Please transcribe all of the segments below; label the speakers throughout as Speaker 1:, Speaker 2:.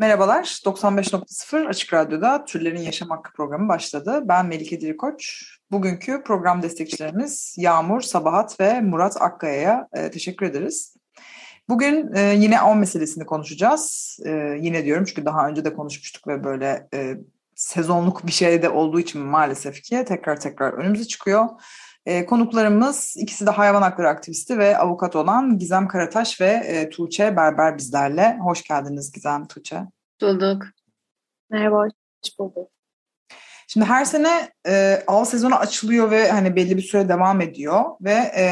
Speaker 1: Merhabalar, 95.0 Açık Radyo'da Türlerin Yaşam Hakkı programı başladı. Ben Melike Dirikoç. Bugünkü program destekçilerimiz Yağmur, Sabahat ve Murat Akkaya'ya e, teşekkür ederiz. Bugün e, yine 10 meselesini konuşacağız. E, yine diyorum çünkü daha önce de konuşmuştuk ve böyle e, sezonluk bir şey de olduğu için maalesef ki tekrar tekrar önümüze çıkıyor. E, konuklarımız ikisi de hayvan hakları aktivisti ve avukat olan Gizem Karataş ve e, Tuğçe Berber bizlerle. Hoş geldiniz Gizem, Tuğçe.
Speaker 2: Bulduk.
Speaker 3: Merhaba, hoş bulduk.
Speaker 1: Şimdi her sene e, av sezonu açılıyor ve hani belli bir süre devam ediyor ve e,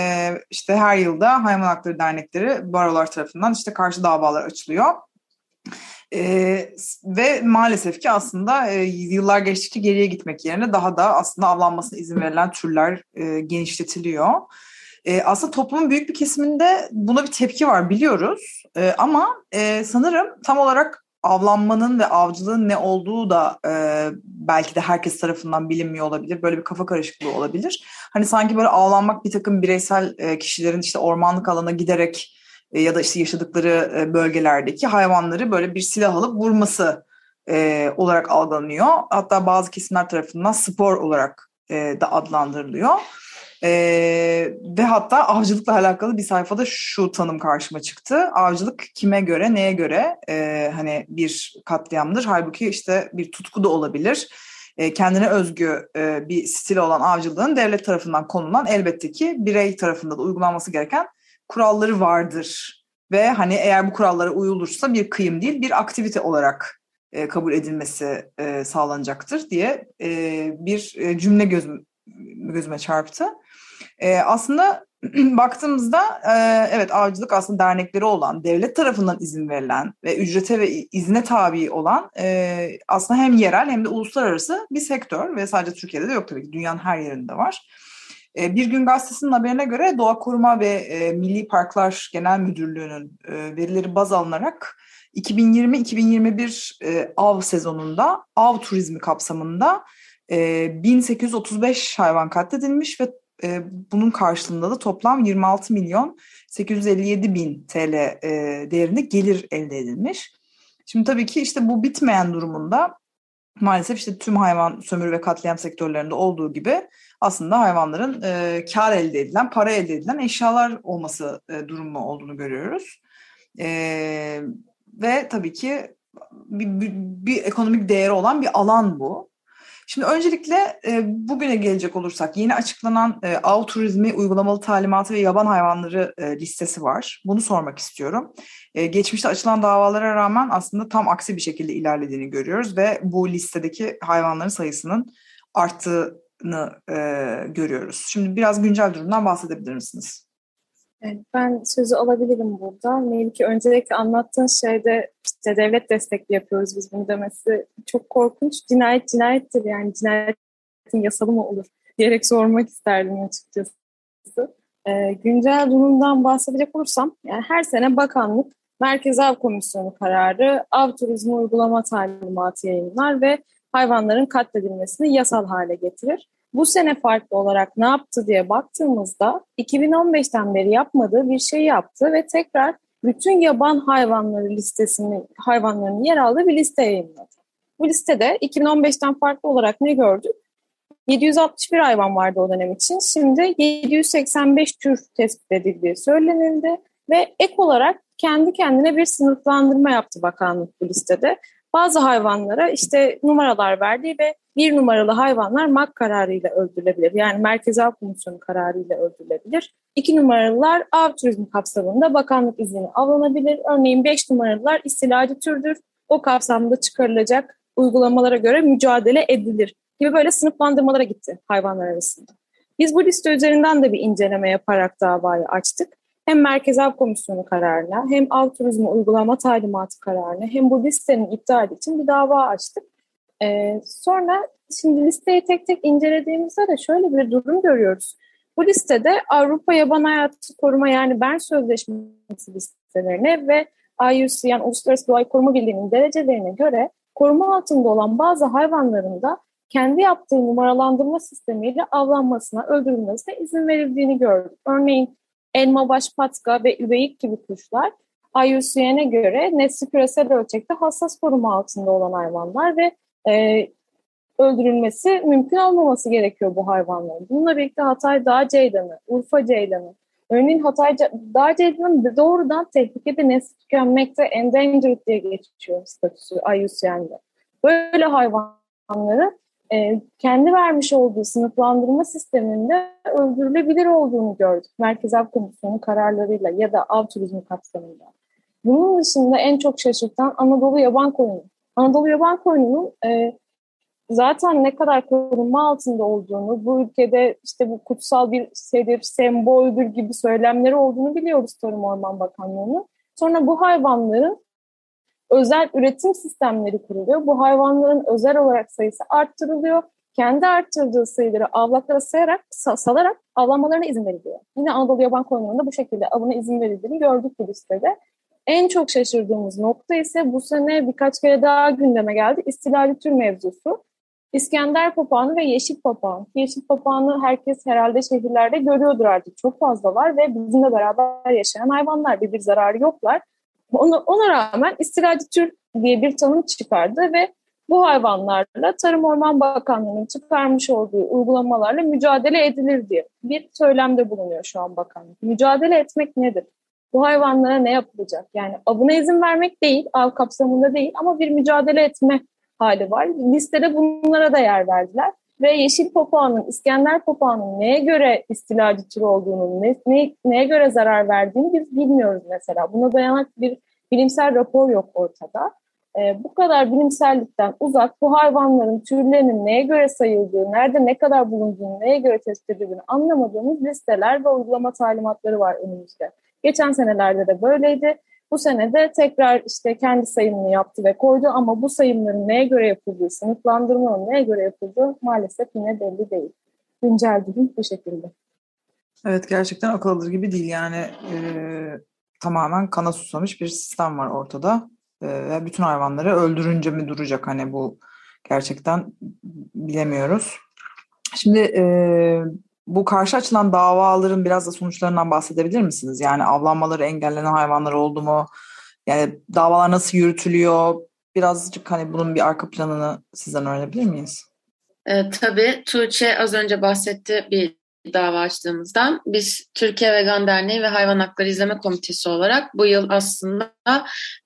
Speaker 1: işte her yılda hayvan hakları dernekleri barolar tarafından işte karşı davalar açılıyor. E, ve maalesef ki aslında e, yıllar geçtikçe geriye gitmek yerine daha da aslında avlanmasına izin verilen türler e, genişletiliyor. E, aslında toplumun büyük bir kesiminde buna bir tepki var biliyoruz. E, ama e, sanırım tam olarak avlanmanın ve avcılığın ne olduğu da e, belki de herkes tarafından bilinmiyor olabilir. Böyle bir kafa karışıklığı olabilir. Hani sanki böyle avlanmak bir takım bireysel e, kişilerin işte ormanlık alana giderek e, ya da işte yaşadıkları e, bölgelerdeki hayvanları böyle bir silah alıp vurması e, olarak algılanıyor. Hatta bazı kesimler tarafından spor olarak e, da adlandırılıyor. Ee, ve hatta avcılıkla alakalı bir sayfada şu tanım karşıma çıktı. Avcılık kime göre, neye göre e, hani bir katliamdır. Halbuki işte bir tutku da olabilir. E, kendine özgü e, bir stil olan avcılığın devlet tarafından konulan elbette ki birey tarafında da uygulanması gereken kuralları vardır. Ve hani eğer bu kurallara uyulursa bir kıyım değil bir aktivite olarak e, kabul edilmesi e, sağlanacaktır diye e, bir e, cümle gözüm, gözüme çarptı. E, aslında baktığımızda e, evet avcılık aslında dernekleri olan, devlet tarafından izin verilen ve ücrete ve izne tabi olan e, aslında hem yerel hem de uluslararası bir sektör ve sadece Türkiye'de de yok tabii ki dünyanın her yerinde var. E, bir gün gazetesinin haberine göre Doğa Koruma ve e, Milli Parklar Genel Müdürlüğü'nün e, verileri baz alınarak 2020-2021 e, av sezonunda av turizmi kapsamında e, 1835 hayvan katledilmiş ve bunun karşılığında da toplam 26 milyon 857 bin TL değerinde gelir elde edilmiş. Şimdi tabii ki işte bu bitmeyen durumunda maalesef işte tüm hayvan sömürü ve katliam sektörlerinde olduğu gibi aslında hayvanların e, kar elde edilen, para elde edilen eşyalar olması e, durumu olduğunu görüyoruz. E, ve tabii ki bir, bir, bir ekonomik değeri olan bir alan bu. Şimdi öncelikle e, bugüne gelecek olursak yeni açıklanan e, av turizmi uygulamalı talimatı ve yaban hayvanları e, listesi var. Bunu sormak istiyorum. E, geçmişte açılan davalara rağmen aslında tam aksi bir şekilde ilerlediğini görüyoruz ve bu listedeki hayvanların sayısının arttığını e, görüyoruz. Şimdi biraz güncel durumdan bahsedebilir misiniz?
Speaker 3: Ben sözü alabilirim burada. Melike öncelikle anlattığın şeyde işte devlet destekli yapıyoruz biz bunu demesi çok korkunç. Cinayet cinayettir yani cinayetin yasalı mı olur diyerek sormak isterdim açıkçası. Ee, güncel durumdan bahsedecek olursam yani her sene bakanlık Merkez Av Komisyonu kararı av turizmi uygulama talimatı yayınlar ve hayvanların katledilmesini yasal hale getirir. Bu sene farklı olarak ne yaptı diye baktığımızda 2015'ten beri yapmadığı bir şey yaptı ve tekrar bütün yaban hayvanları listesini hayvanların yer aldığı bir liste yayınladı. Bu listede 2015'ten farklı olarak ne gördük? 761 hayvan vardı o dönem için. Şimdi 785 tür tespit edildiği söylenildi ve ek olarak kendi kendine bir sınıflandırma yaptı bakanlık bu listede. Bazı hayvanlara işte numaralar verdi ve bir numaralı hayvanlar MAK kararıyla öldürülebilir. Yani Merkez Av Komisyonu kararıyla öldürülebilir. İki numaralılar av turizmi kapsamında bakanlık izni alınabilir. Örneğin beş numaralılar istilacı türdür. O kapsamda çıkarılacak uygulamalara göre mücadele edilir gibi böyle sınıflandırmalara gitti hayvanlar arasında. Biz bu liste üzerinden de bir inceleme yaparak davayı açtık. Hem Merkez Av Komisyonu kararına hem av turizmi uygulama talimatı kararına hem bu listenin iptali için bir dava açtık. Ee, sonra şimdi listeyi tek tek incelediğimizde de şöyle bir durum görüyoruz. Bu listede Avrupa Yaban Hayatı Koruma yani Bern Sözleşmesi listelerine ve IUCN yani Uluslararası Doğayı Koruma Birliği'nin derecelerine göre koruma altında olan bazı hayvanların da kendi yaptığı numaralandırma sistemiyle avlanmasına, öldürülmesine izin verildiğini gördük. Örneğin elma baş patka ve üveyik gibi kuşlar IUCN'e göre nesli küresel ölçekte hassas koruma altında olan hayvanlar ve e, öldürülmesi mümkün olmaması gerekiyor bu hayvanların. Bununla birlikte Hatay Dağ Ceylanı, Urfa Ceylanı, örneğin Hatay Dağ Ceylanı doğrudan tehlikede nesli tükenmekte endangered diye geçiyor statüsü IUCN'de. Böyle hayvanları e, kendi vermiş olduğu sınıflandırma sisteminde öldürülebilir olduğunu gördük. Merkez Av Komisyonu kararlarıyla ya da av turizmi kapsamında. Bunun dışında en çok şaşırtan Anadolu yaban koyunu. Anadolu yaban koyununun e, zaten ne kadar korunma altında olduğunu, bu ülkede işte bu kutsal bir şeydir, semboldür gibi söylemleri olduğunu biliyoruz Tarım Orman Bakanlığı'nın. Sonra bu hayvanların özel üretim sistemleri kuruluyor. Bu hayvanların özel olarak sayısı arttırılıyor. Kendi arttırdığı sayıları avlaklara sayarak, salarak avlanmalarına izin veriliyor. Yine Anadolu Yaban Konularında bu şekilde avına izin verildiğini gördük bu listede. En çok şaşırdığımız nokta ise bu sene birkaç kere daha gündeme geldi. İstilali tür mevzusu. İskender papağanı ve yeşil papağan. Yeşil papağanı herkes herhalde şehirlerde görüyordur artık. Çok fazla var ve bizimle beraber yaşayan hayvanlar. Bir, bir zararı yoklar. Ona, ona rağmen istilacı tür diye bir tanım çıkardı ve bu hayvanlarla Tarım Orman Bakanlığı'nın çıkarmış olduğu uygulamalarla mücadele edilir diye bir söylemde bulunuyor şu an bakanlık. Mücadele etmek nedir? Bu hayvanlara ne yapılacak? Yani avına izin vermek değil, av kapsamında değil ama bir mücadele etme hali var. Listede bunlara da yer verdiler. Ve yeşil papağanın, İskender papağanın neye göre istilacı tür olduğunu, ne, ne, neye göre zarar verdiğini biz bilmiyoruz mesela. Buna dayanak bir bilimsel rapor yok ortada. E, bu kadar bilimsellikten uzak bu hayvanların türlerinin neye göre sayıldığı, nerede ne kadar bulunduğunu, neye göre tespit edildiğini anlamadığımız listeler ve uygulama talimatları var önümüzde. Geçen senelerde de böyleydi. Bu sene de tekrar işte kendi sayımını yaptı ve koydu ama bu sayımların neye göre yapıldığı, sınıflandırmanın neye göre yapıldığı maalesef yine belli değil. Güncel durum bu şekilde.
Speaker 1: Evet gerçekten akıl alır gibi değil yani e, tamamen kana susamış bir sistem var ortada e, ve bütün hayvanları öldürünce mi duracak hani bu gerçekten bilemiyoruz. Şimdi e, bu karşı açılan davaların biraz da sonuçlarından bahsedebilir misiniz? Yani avlanmaları engellenen hayvanlar oldu mu? Yani davalar nasıl yürütülüyor? Birazcık hani bunun bir arka planını sizden öğrenebilir miyiz?
Speaker 2: E, tabii Tuğçe az önce bahsetti bir dava açtığımızdan biz Türkiye Vegan Derneği ve Hayvan Hakları İzleme Komitesi olarak bu yıl aslında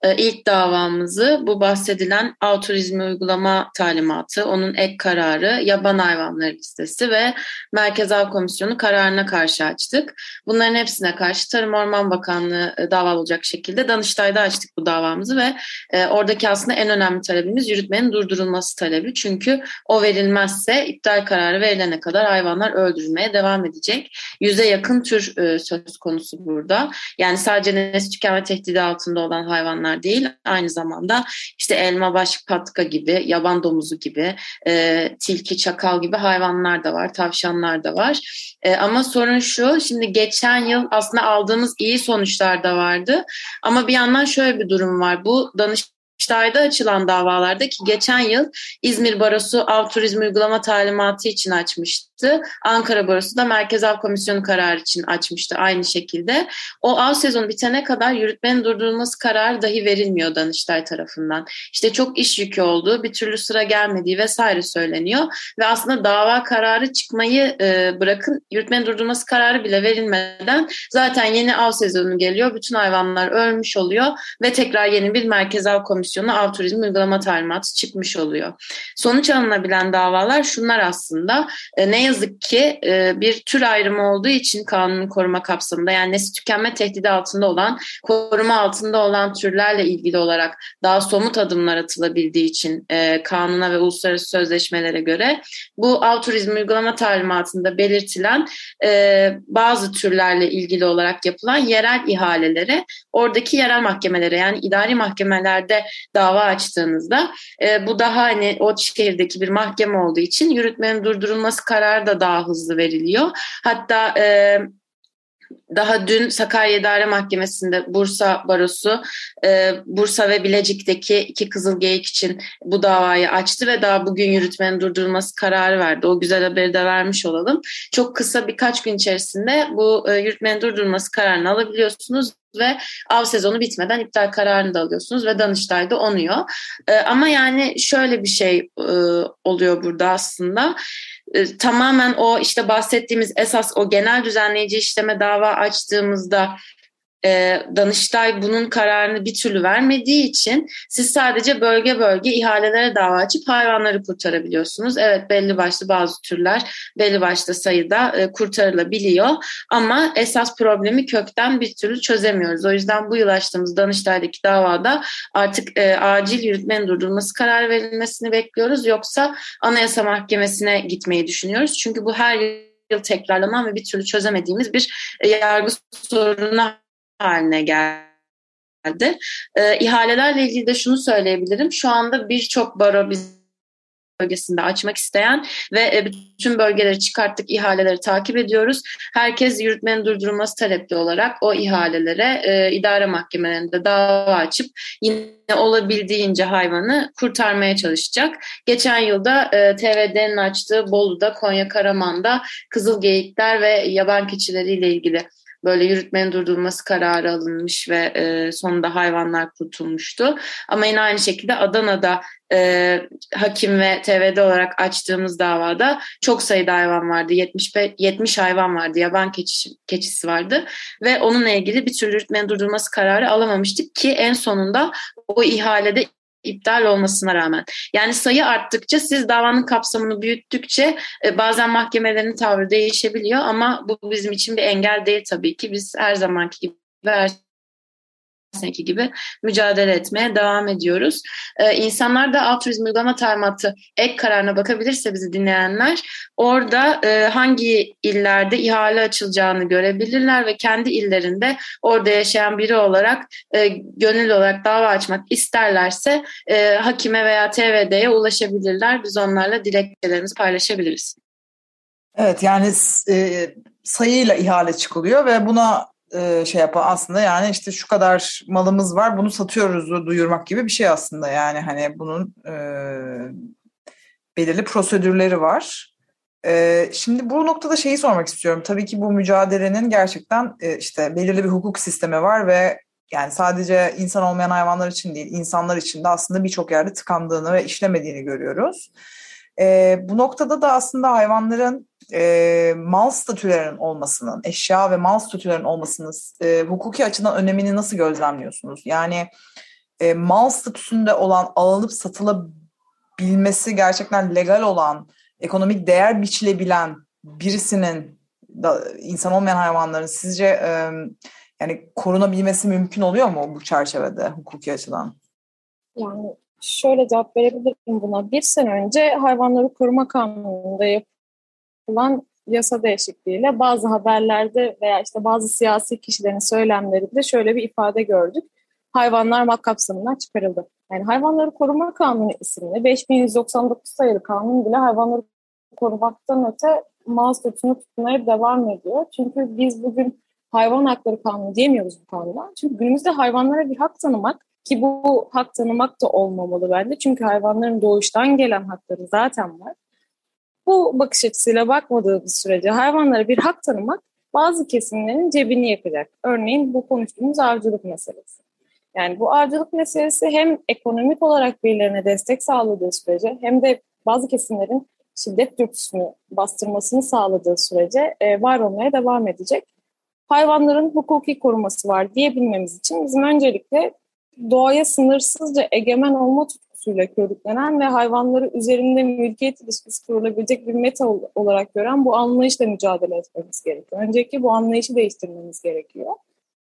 Speaker 2: e, ilk davamızı bu bahsedilen av turizmi uygulama talimatı, onun ek kararı, yaban hayvanları listesi ve Merkez Av Komisyonu kararına karşı açtık. Bunların hepsine karşı Tarım Orman Bakanlığı e, dava olacak şekilde Danıştay'da açtık bu davamızı ve e, oradaki aslında en önemli talebimiz yürütmenin durdurulması talebi. Çünkü o verilmezse iptal kararı verilene kadar hayvanlar öldürülmeye devam edecek. Yüze yakın tür e, söz konusu burada. Yani sadece nesli tükenme tehdidi altında olan hayvanlar değil, aynı zamanda işte elma baş patka gibi, yaban domuzu gibi, e, tilki, çakal gibi hayvanlar da var, tavşanlar da var. E, ama sorun şu, şimdi geçen yıl aslında aldığımız iyi sonuçlar da vardı. Ama bir yandan şöyle bir durum var. Bu danış Danıştay'da açılan davalarda ki geçen yıl İzmir Barosu Av Turizmi Uygulama Talimatı için açmıştı. Ankara Barosu da Merkez Av Komisyonu kararı için açmıştı aynı şekilde. O av sezonu bitene kadar yürütmenin durdurulması kararı dahi verilmiyor Danıştay tarafından. İşte çok iş yükü olduğu, bir türlü sıra gelmediği vesaire söyleniyor. Ve aslında dava kararı çıkmayı e, bırakın yürütmenin durdurulması kararı bile verilmeden zaten yeni av sezonu geliyor. Bütün hayvanlar ölmüş oluyor ve tekrar yeni bir Merkez Av Komisyonu av turizmi uygulama talimatı çıkmış oluyor. Sonuç alınabilen davalar şunlar aslında. E, ne yazık ki e, bir tür ayrımı olduğu için kanun koruma kapsamında yani nesli tükenme tehdidi altında olan, koruma altında olan türlerle ilgili olarak daha somut adımlar atılabildiği için e, kanuna ve uluslararası sözleşmelere göre bu av turizmi uygulama talimatında belirtilen e, bazı türlerle ilgili olarak yapılan yerel ihalelere oradaki yerel mahkemelere yani idari mahkemelerde dava açtığınızda e, bu daha hani o şehirdeki bir mahkeme olduğu için yürütmenin durdurulması kararı da daha hızlı veriliyor. Hatta e, daha dün Sakarya İdare Mahkemesi'nde Bursa Barosu, e, Bursa ve Bilecik'teki iki kızıl geyik için bu davayı açtı ve daha bugün yürütmenin durdurulması kararı verdi. O güzel haberi de vermiş olalım. Çok kısa birkaç gün içerisinde bu e, yürütmenin durdurulması kararını alabiliyorsunuz ve av sezonu bitmeden iptal kararını da alıyorsunuz ve Danıştay'da onuyor. E, ama yani şöyle bir şey e, oluyor burada aslında. E, tamamen o işte bahsettiğimiz esas o genel düzenleyici işleme dava açtığımızda e, Danıştay bunun kararını bir türlü vermediği için siz sadece bölge bölge ihalelere dava açıp hayvanları kurtarabiliyorsunuz. Evet belli başlı bazı türler belli başlı sayıda e, kurtarılabiliyor ama esas problemi kökten bir türlü çözemiyoruz. O yüzden bu yıl açtığımız Danıştay'daki davada artık e, acil yürütmenin durdurulması kararı verilmesini bekliyoruz. Yoksa Anayasa Mahkemesi'ne gitmeyi düşünüyoruz. Çünkü bu her yıl tekrarlanan ve bir türlü çözemediğimiz bir e, yargı sorunu haline geldi. E, ihalelerle ilgili de şunu söyleyebilirim. Şu anda birçok baro biz bölgesinde açmak isteyen ve e, bütün bölgeleri çıkarttık ihaleleri takip ediyoruz. Herkes yürütmenin durdurulması talepli olarak o ihalelere e, idare mahkemelerinde dava açıp yine olabildiğince hayvanı kurtarmaya çalışacak. Geçen yılda e, TVD'nin açtığı Bolu'da, Konya Karaman'da kızıl geyikler ve yaban keçileriyle ilgili böyle yürütmenin durdurulması kararı alınmış ve e, sonunda hayvanlar kurtulmuştu. Ama yine aynı şekilde Adana'da e, hakim ve TVD olarak açtığımız davada çok sayıda hayvan vardı. 70, 70 hayvan vardı. Yaban keçisi, keçisi vardı. Ve onunla ilgili bir türlü yürütmenin durdurulması kararı alamamıştık ki en sonunda o ihalede iptal olmasına rağmen. Yani sayı arttıkça siz davanın kapsamını büyüttükçe e, bazen mahkemelerin tavrı değişebiliyor ama bu bizim için bir engel değil tabii ki. Biz her zamanki gibi her seneki gibi mücadele etmeye devam ediyoruz. Ee, insanlar da altruizm uygulama talimatı ek kararına bakabilirse bizi dinleyenler orada e, hangi illerde ihale açılacağını görebilirler ve kendi illerinde orada yaşayan biri olarak e, gönüllü olarak dava açmak isterlerse e, hakime veya TVD'ye ulaşabilirler. Biz onlarla dilekçelerimizi paylaşabiliriz.
Speaker 1: Evet yani e, sayıyla ihale çıkılıyor ve buna e, şey yapan aslında yani işte şu kadar malımız var bunu satıyoruz duyurmak gibi bir şey aslında yani hani bunun e, belirli prosedürleri var. E, şimdi bu noktada şeyi sormak istiyorum. Tabii ki bu mücadelenin gerçekten e, işte belirli bir hukuk sistemi var ve yani sadece insan olmayan hayvanlar için değil insanlar için de aslında birçok yerde tıkandığını ve işlemediğini görüyoruz. E, bu noktada da aslında hayvanların e, mal statülerinin olmasının, eşya ve mal statülerinin olmasının e, hukuki açıdan önemini nasıl gözlemliyorsunuz? Yani e, mal statüsünde olan alınıp satılabilmesi gerçekten legal olan, ekonomik değer biçilebilen birisinin da, insan olmayan hayvanların sizce e, yani korunabilmesi mümkün oluyor mu bu çerçevede hukuki açıdan?
Speaker 3: Yani şöyle cevap verebilirim buna. Bir sene önce hayvanları koruma kanununda yapılan yasa değişikliğiyle bazı haberlerde veya işte bazı siyasi kişilerin söylemlerinde şöyle bir ifade gördük. Hayvanlar mak kapsamından çıkarıldı. Yani hayvanları koruma kanunu isimli 5199 sayılı kanun bile hayvanları korumaktan öte mal statüsünü tutmaya devam ediyor. Çünkü biz bugün hayvan hakları kanunu diyemiyoruz bu konuda. Çünkü günümüzde hayvanlara bir hak tanımak ki bu hak tanımak da olmamalı bence. Çünkü hayvanların doğuştan gelen hakları zaten var. Bu bakış açısıyla bakmadığımız sürece hayvanlara bir hak tanımak bazı kesimlerin cebini yakacak. Örneğin bu konuştuğumuz avcılık meselesi. Yani bu avcılık meselesi hem ekonomik olarak birilerine destek sağladığı sürece hem de bazı kesimlerin şiddet dürtüsünü bastırmasını sağladığı sürece e, var olmaya devam edecek. Hayvanların hukuki koruması var diyebilmemiz için bizim öncelikle doğaya sınırsızca egemen olma tutkusuyla körüklenen ve hayvanları üzerinde mülkiyet ilişkisi kurulabilecek bir meta olarak gören bu anlayışla mücadele etmemiz gerekiyor. Önceki bu anlayışı değiştirmemiz gerekiyor.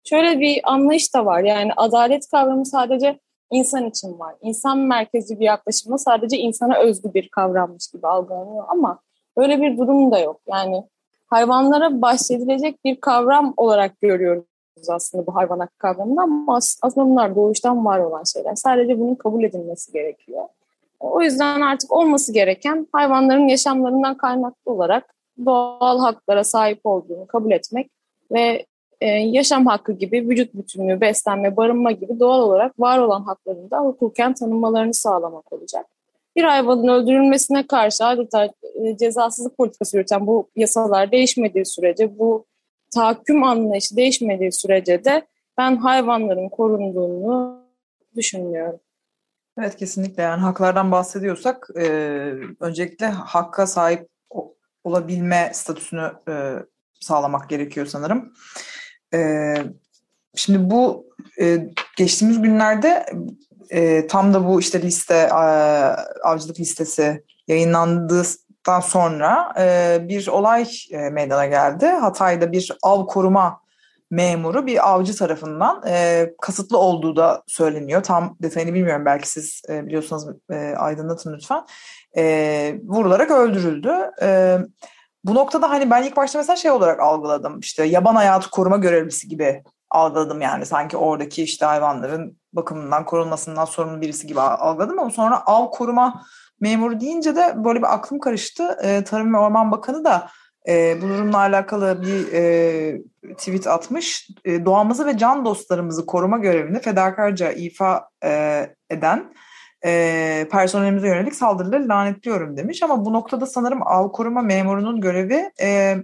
Speaker 3: Şöyle bir anlayış da var yani adalet kavramı sadece insan için var. İnsan merkezli bir yaklaşımda sadece insana özgü bir kavrammış gibi algılanıyor ama öyle bir durum da yok. Yani hayvanlara bahsedilecek bir kavram olarak görüyoruz aslında bu hayvan hakkı kavramını ama aslında bunlar doğuştan var olan şeyler. Sadece bunun kabul edilmesi gerekiyor. O yüzden artık olması gereken hayvanların yaşamlarından kaynaklı olarak doğal haklara sahip olduğunu kabul etmek ve e, yaşam hakkı gibi vücut bütünlüğü, beslenme, barınma gibi doğal olarak var olan haklarını da hukuken tanınmalarını sağlamak olacak. Bir hayvanın öldürülmesine karşı adeta e, cezasızlık politikası yürüten bu yasalar değişmediği sürece, bu tahakküm anlayışı değişmediği sürece de ben hayvanların korunduğunu düşünmüyorum.
Speaker 1: Evet kesinlikle yani haklardan bahsediyorsak e, öncelikle hakka sahip olabilme statüsünü e, sağlamak gerekiyor sanırım. E, şimdi bu e, geçtiğimiz günlerde e, tam da bu işte liste e, avcılık listesi yayınlandıktan sonra e, bir olay e, meydana geldi. Hatay'da bir av koruma memuru bir avcı tarafından e, kasıtlı olduğu da söyleniyor. Tam detayını bilmiyorum belki siz e, biliyorsanız e, aydınlatın lütfen. E, vurularak öldürüldü. E, bu noktada hani ben ilk başta mesela şey olarak algıladım. İşte yaban hayatı koruma görevlisi gibi algıladım yani. Sanki oradaki işte hayvanların bakımından korunmasından sorumlu birisi gibi algıladım ama sonra av koruma memuru deyince de böyle bir aklım karıştı. E, Tarım ve Orman Bakanı da e, bu durumla alakalı bir e, tweet atmış. E, doğamızı ve can dostlarımızı koruma görevini fedakarca ifa e, eden e, personelimize yönelik saldırıları lanetliyorum demiş. Ama bu noktada sanırım av koruma memurunun görevi e,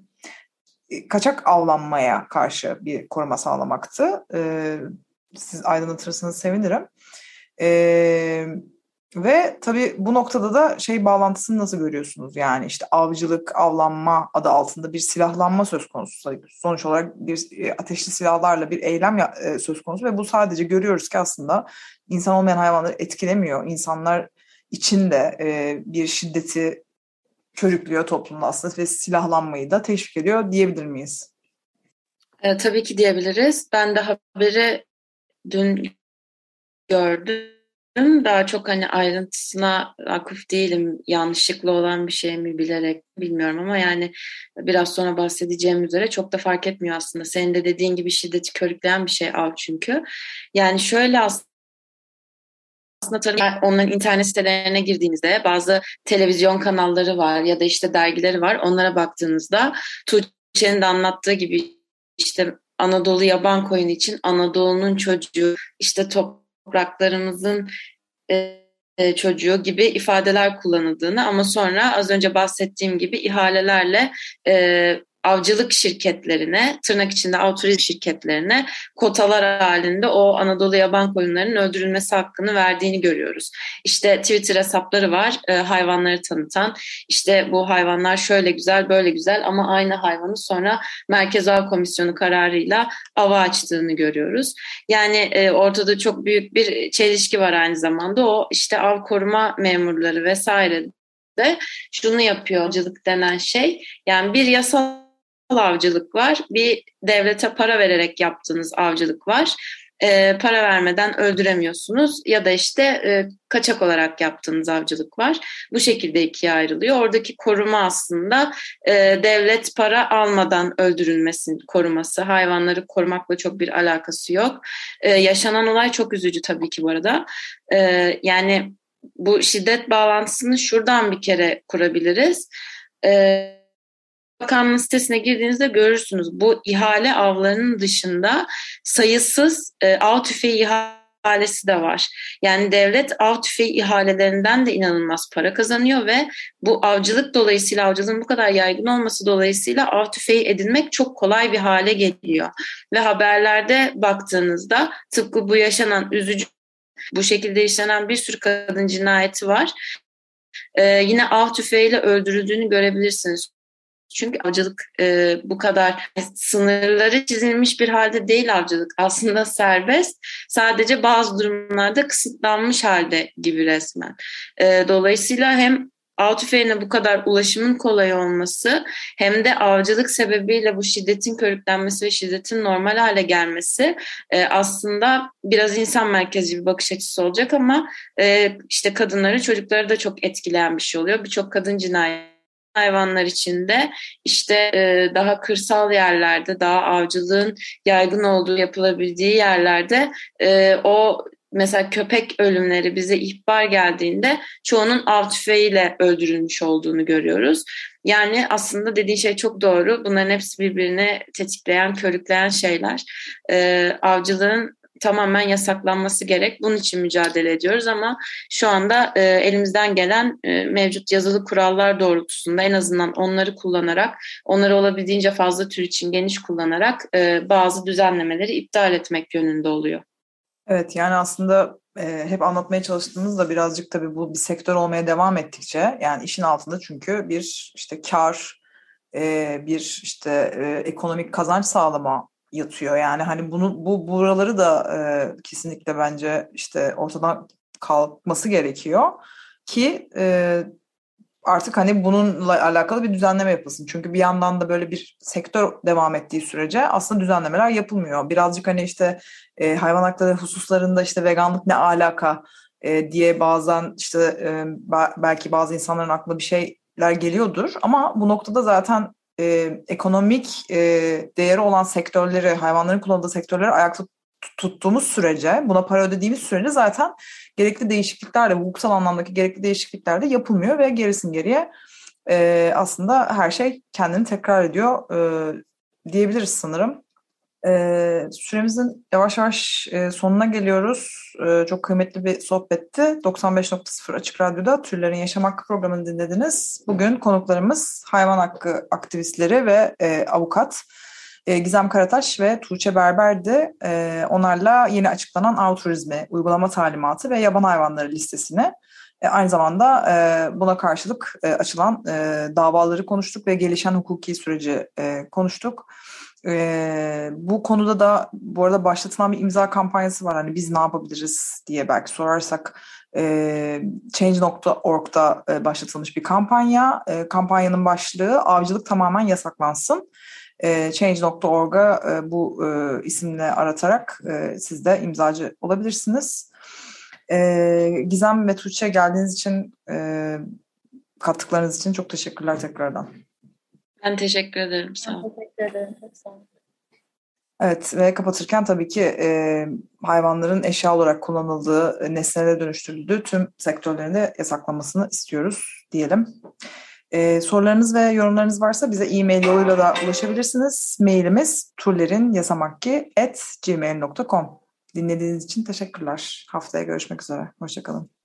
Speaker 1: kaçak avlanmaya karşı bir koruma sağlamaktı. E, siz aydınlatırsanız sevinirim. E, ve tabii bu noktada da şey bağlantısını nasıl görüyorsunuz? Yani işte avcılık, avlanma adı altında bir silahlanma söz konusu. Sonuç olarak bir e, ateşli silahlarla bir eylem e, söz konusu ve bu sadece görüyoruz ki aslında insan olmayan hayvanları etkilemiyor. İnsanlar için de e, bir şiddeti körüklüyor toplumda aslında ve silahlanmayı da teşvik ediyor diyebilir miyiz?
Speaker 2: E, tabii ki diyebiliriz. Ben de haberi dün gördüm daha çok hani ayrıntısına akıf değilim. Yanlışlıkla olan bir şey mi bilerek bilmiyorum ama yani biraz sonra bahsedeceğim üzere çok da fark etmiyor aslında. Senin de dediğin gibi şiddeti körükleyen bir şey av çünkü. Yani şöyle aslında aslında tarım onların internet sitelerine girdiğinizde bazı televizyon kanalları var ya da işte dergileri var. Onlara baktığınızda Tuğçe'nin de anlattığı gibi işte Anadolu yaban koyunu için Anadolu'nun çocuğu işte top topraklarımızın e, e, çocuğu gibi ifadeler kullanıldığını ama sonra az önce bahsettiğim gibi ihalelerle e, avcılık şirketlerine, tırnak içinde avturizm şirketlerine kotalar halinde o Anadolu yaban koyunlarının öldürülmesi hakkını verdiğini görüyoruz. İşte Twitter hesapları var e, hayvanları tanıtan. İşte bu hayvanlar şöyle güzel, böyle güzel ama aynı hayvanı sonra Merkez Av Komisyonu kararıyla ava açtığını görüyoruz. Yani e, ortada çok büyük bir çelişki var aynı zamanda. O işte av koruma memurları vesaire de şunu yapıyor avcılık denen şey. Yani bir yasal avcılık var. Bir devlete para vererek yaptığınız avcılık var. E, para vermeden öldüremiyorsunuz ya da işte e, kaçak olarak yaptığınız avcılık var. Bu şekilde ikiye ayrılıyor. Oradaki koruma aslında e, devlet para almadan öldürülmesin koruması. Hayvanları korumakla çok bir alakası yok. E, yaşanan olay çok üzücü tabii ki bu arada. E, yani bu şiddet bağlantısını şuradan bir kere kurabiliriz. E, Bakanlığın sitesine girdiğinizde görürsünüz. Bu ihale avlarının dışında sayısız e, av tüfeği ihalesi de var. Yani devlet av tüfeği ihalelerinden de inanılmaz para kazanıyor ve bu avcılık dolayısıyla avcılığın bu kadar yaygın olması dolayısıyla av tüfeği edinmek çok kolay bir hale geliyor. Ve haberlerde baktığınızda tıpkı bu yaşanan üzücü bu şekilde işlenen bir sürü kadın cinayeti var. Ee, yine av tüfeğiyle öldürüldüğünü görebilirsiniz. Çünkü avcılık e, bu kadar sınırları çizilmiş bir halde değil avcılık. Aslında serbest. Sadece bazı durumlarda kısıtlanmış halde gibi resmen. E, dolayısıyla hem av tüfeğine bu kadar ulaşımın kolay olması hem de avcılık sebebiyle bu şiddetin körüklenmesi ve şiddetin normal hale gelmesi e, aslında biraz insan merkezli bir bakış açısı olacak ama e, işte kadınları çocukları da çok etkileyen bir şey oluyor. Birçok kadın cinayet hayvanlar içinde işte e, daha kırsal yerlerde daha avcılığın yaygın olduğu yapılabildiği yerlerde e, o mesela köpek ölümleri bize ihbar geldiğinde çoğunun av tüfeğiyle öldürülmüş olduğunu görüyoruz. Yani aslında dediğin şey çok doğru. Bunların hepsi birbirini tetikleyen, körükleyen şeyler. Ee, avcılığın tamamen yasaklanması gerek. Bunun için mücadele ediyoruz ama şu anda e, elimizden gelen e, mevcut yazılı kurallar doğrultusunda en azından onları kullanarak, onları olabildiğince fazla tür için geniş kullanarak e, bazı düzenlemeleri iptal etmek yönünde oluyor.
Speaker 1: Evet yani aslında e, hep anlatmaya çalıştığımız da birazcık tabii bu bir sektör olmaya devam ettikçe yani işin altında çünkü bir işte kar, e, bir işte e, ekonomik kazanç sağlama yatıyor. Yani hani bunu bu buraları da e, kesinlikle bence işte ortadan kalkması gerekiyor ki e, artık hani bununla alakalı bir düzenleme yapılsın. Çünkü bir yandan da böyle bir sektör devam ettiği sürece aslında düzenlemeler yapılmıyor. Birazcık hani işte e, hayvan hakları hususlarında işte veganlık ne alaka e, diye bazen işte e, belki bazı insanların aklına bir şeyler geliyordur. Ama bu noktada zaten e, ekonomik e, değeri olan sektörleri, hayvanların kullanıldığı sektörleri ayakta tuttuğumuz sürece, buna para ödediğimiz sürece zaten gerekli değişiklikler de, hukuksal anlamdaki gerekli değişiklikler de yapılmıyor ve gerisin geriye e, aslında her şey kendini tekrar ediyor e, diyebiliriz sanırım. E, süremizin yavaş yavaş e, sonuna geliyoruz. E, çok kıymetli bir sohbetti. 95.0 Açık Radyo'da Türlerin Yaşam Hakkı programını dinlediniz. Bugün konuklarımız hayvan hakkı aktivistleri ve e, avukat. E, Gizem Karataş ve Tuğçe Berber'di. E, onlarla yeni açıklanan av turizmi uygulama talimatı ve yaban hayvanları listesini e, aynı zamanda buna karşılık açılan davaları konuştuk ve gelişen hukuki süreci konuştuk. Bu konuda da bu arada başlatılan bir imza kampanyası var. Hani biz ne yapabiliriz diye belki sorarsak Change.org'da başlatılmış bir kampanya. kampanyanın başlığı avcılık tamamen yasaklansın e, Change.org'a e, bu e, isimle aratarak e, siz de imzacı olabilirsiniz. E, Gizem ve Tuğçe geldiğiniz için e, kattıklarınız için çok teşekkürler tekrardan.
Speaker 2: Ben teşekkür ederim. Sağ olun.
Speaker 3: Teşekkür ederim. Çok sağ olun.
Speaker 1: Evet ve kapatırken tabii ki e, hayvanların eşya olarak kullanıldığı, e, nesnelere dönüştürüldüğü tüm sektörlerinde yasaklanmasını istiyoruz diyelim. Ee, sorularınız ve yorumlarınız varsa bize e-mail yoluyla da ulaşabilirsiniz. Mailimiz turlerinyasamakki.gmail.com Dinlediğiniz için teşekkürler. Haftaya görüşmek üzere. Hoşçakalın.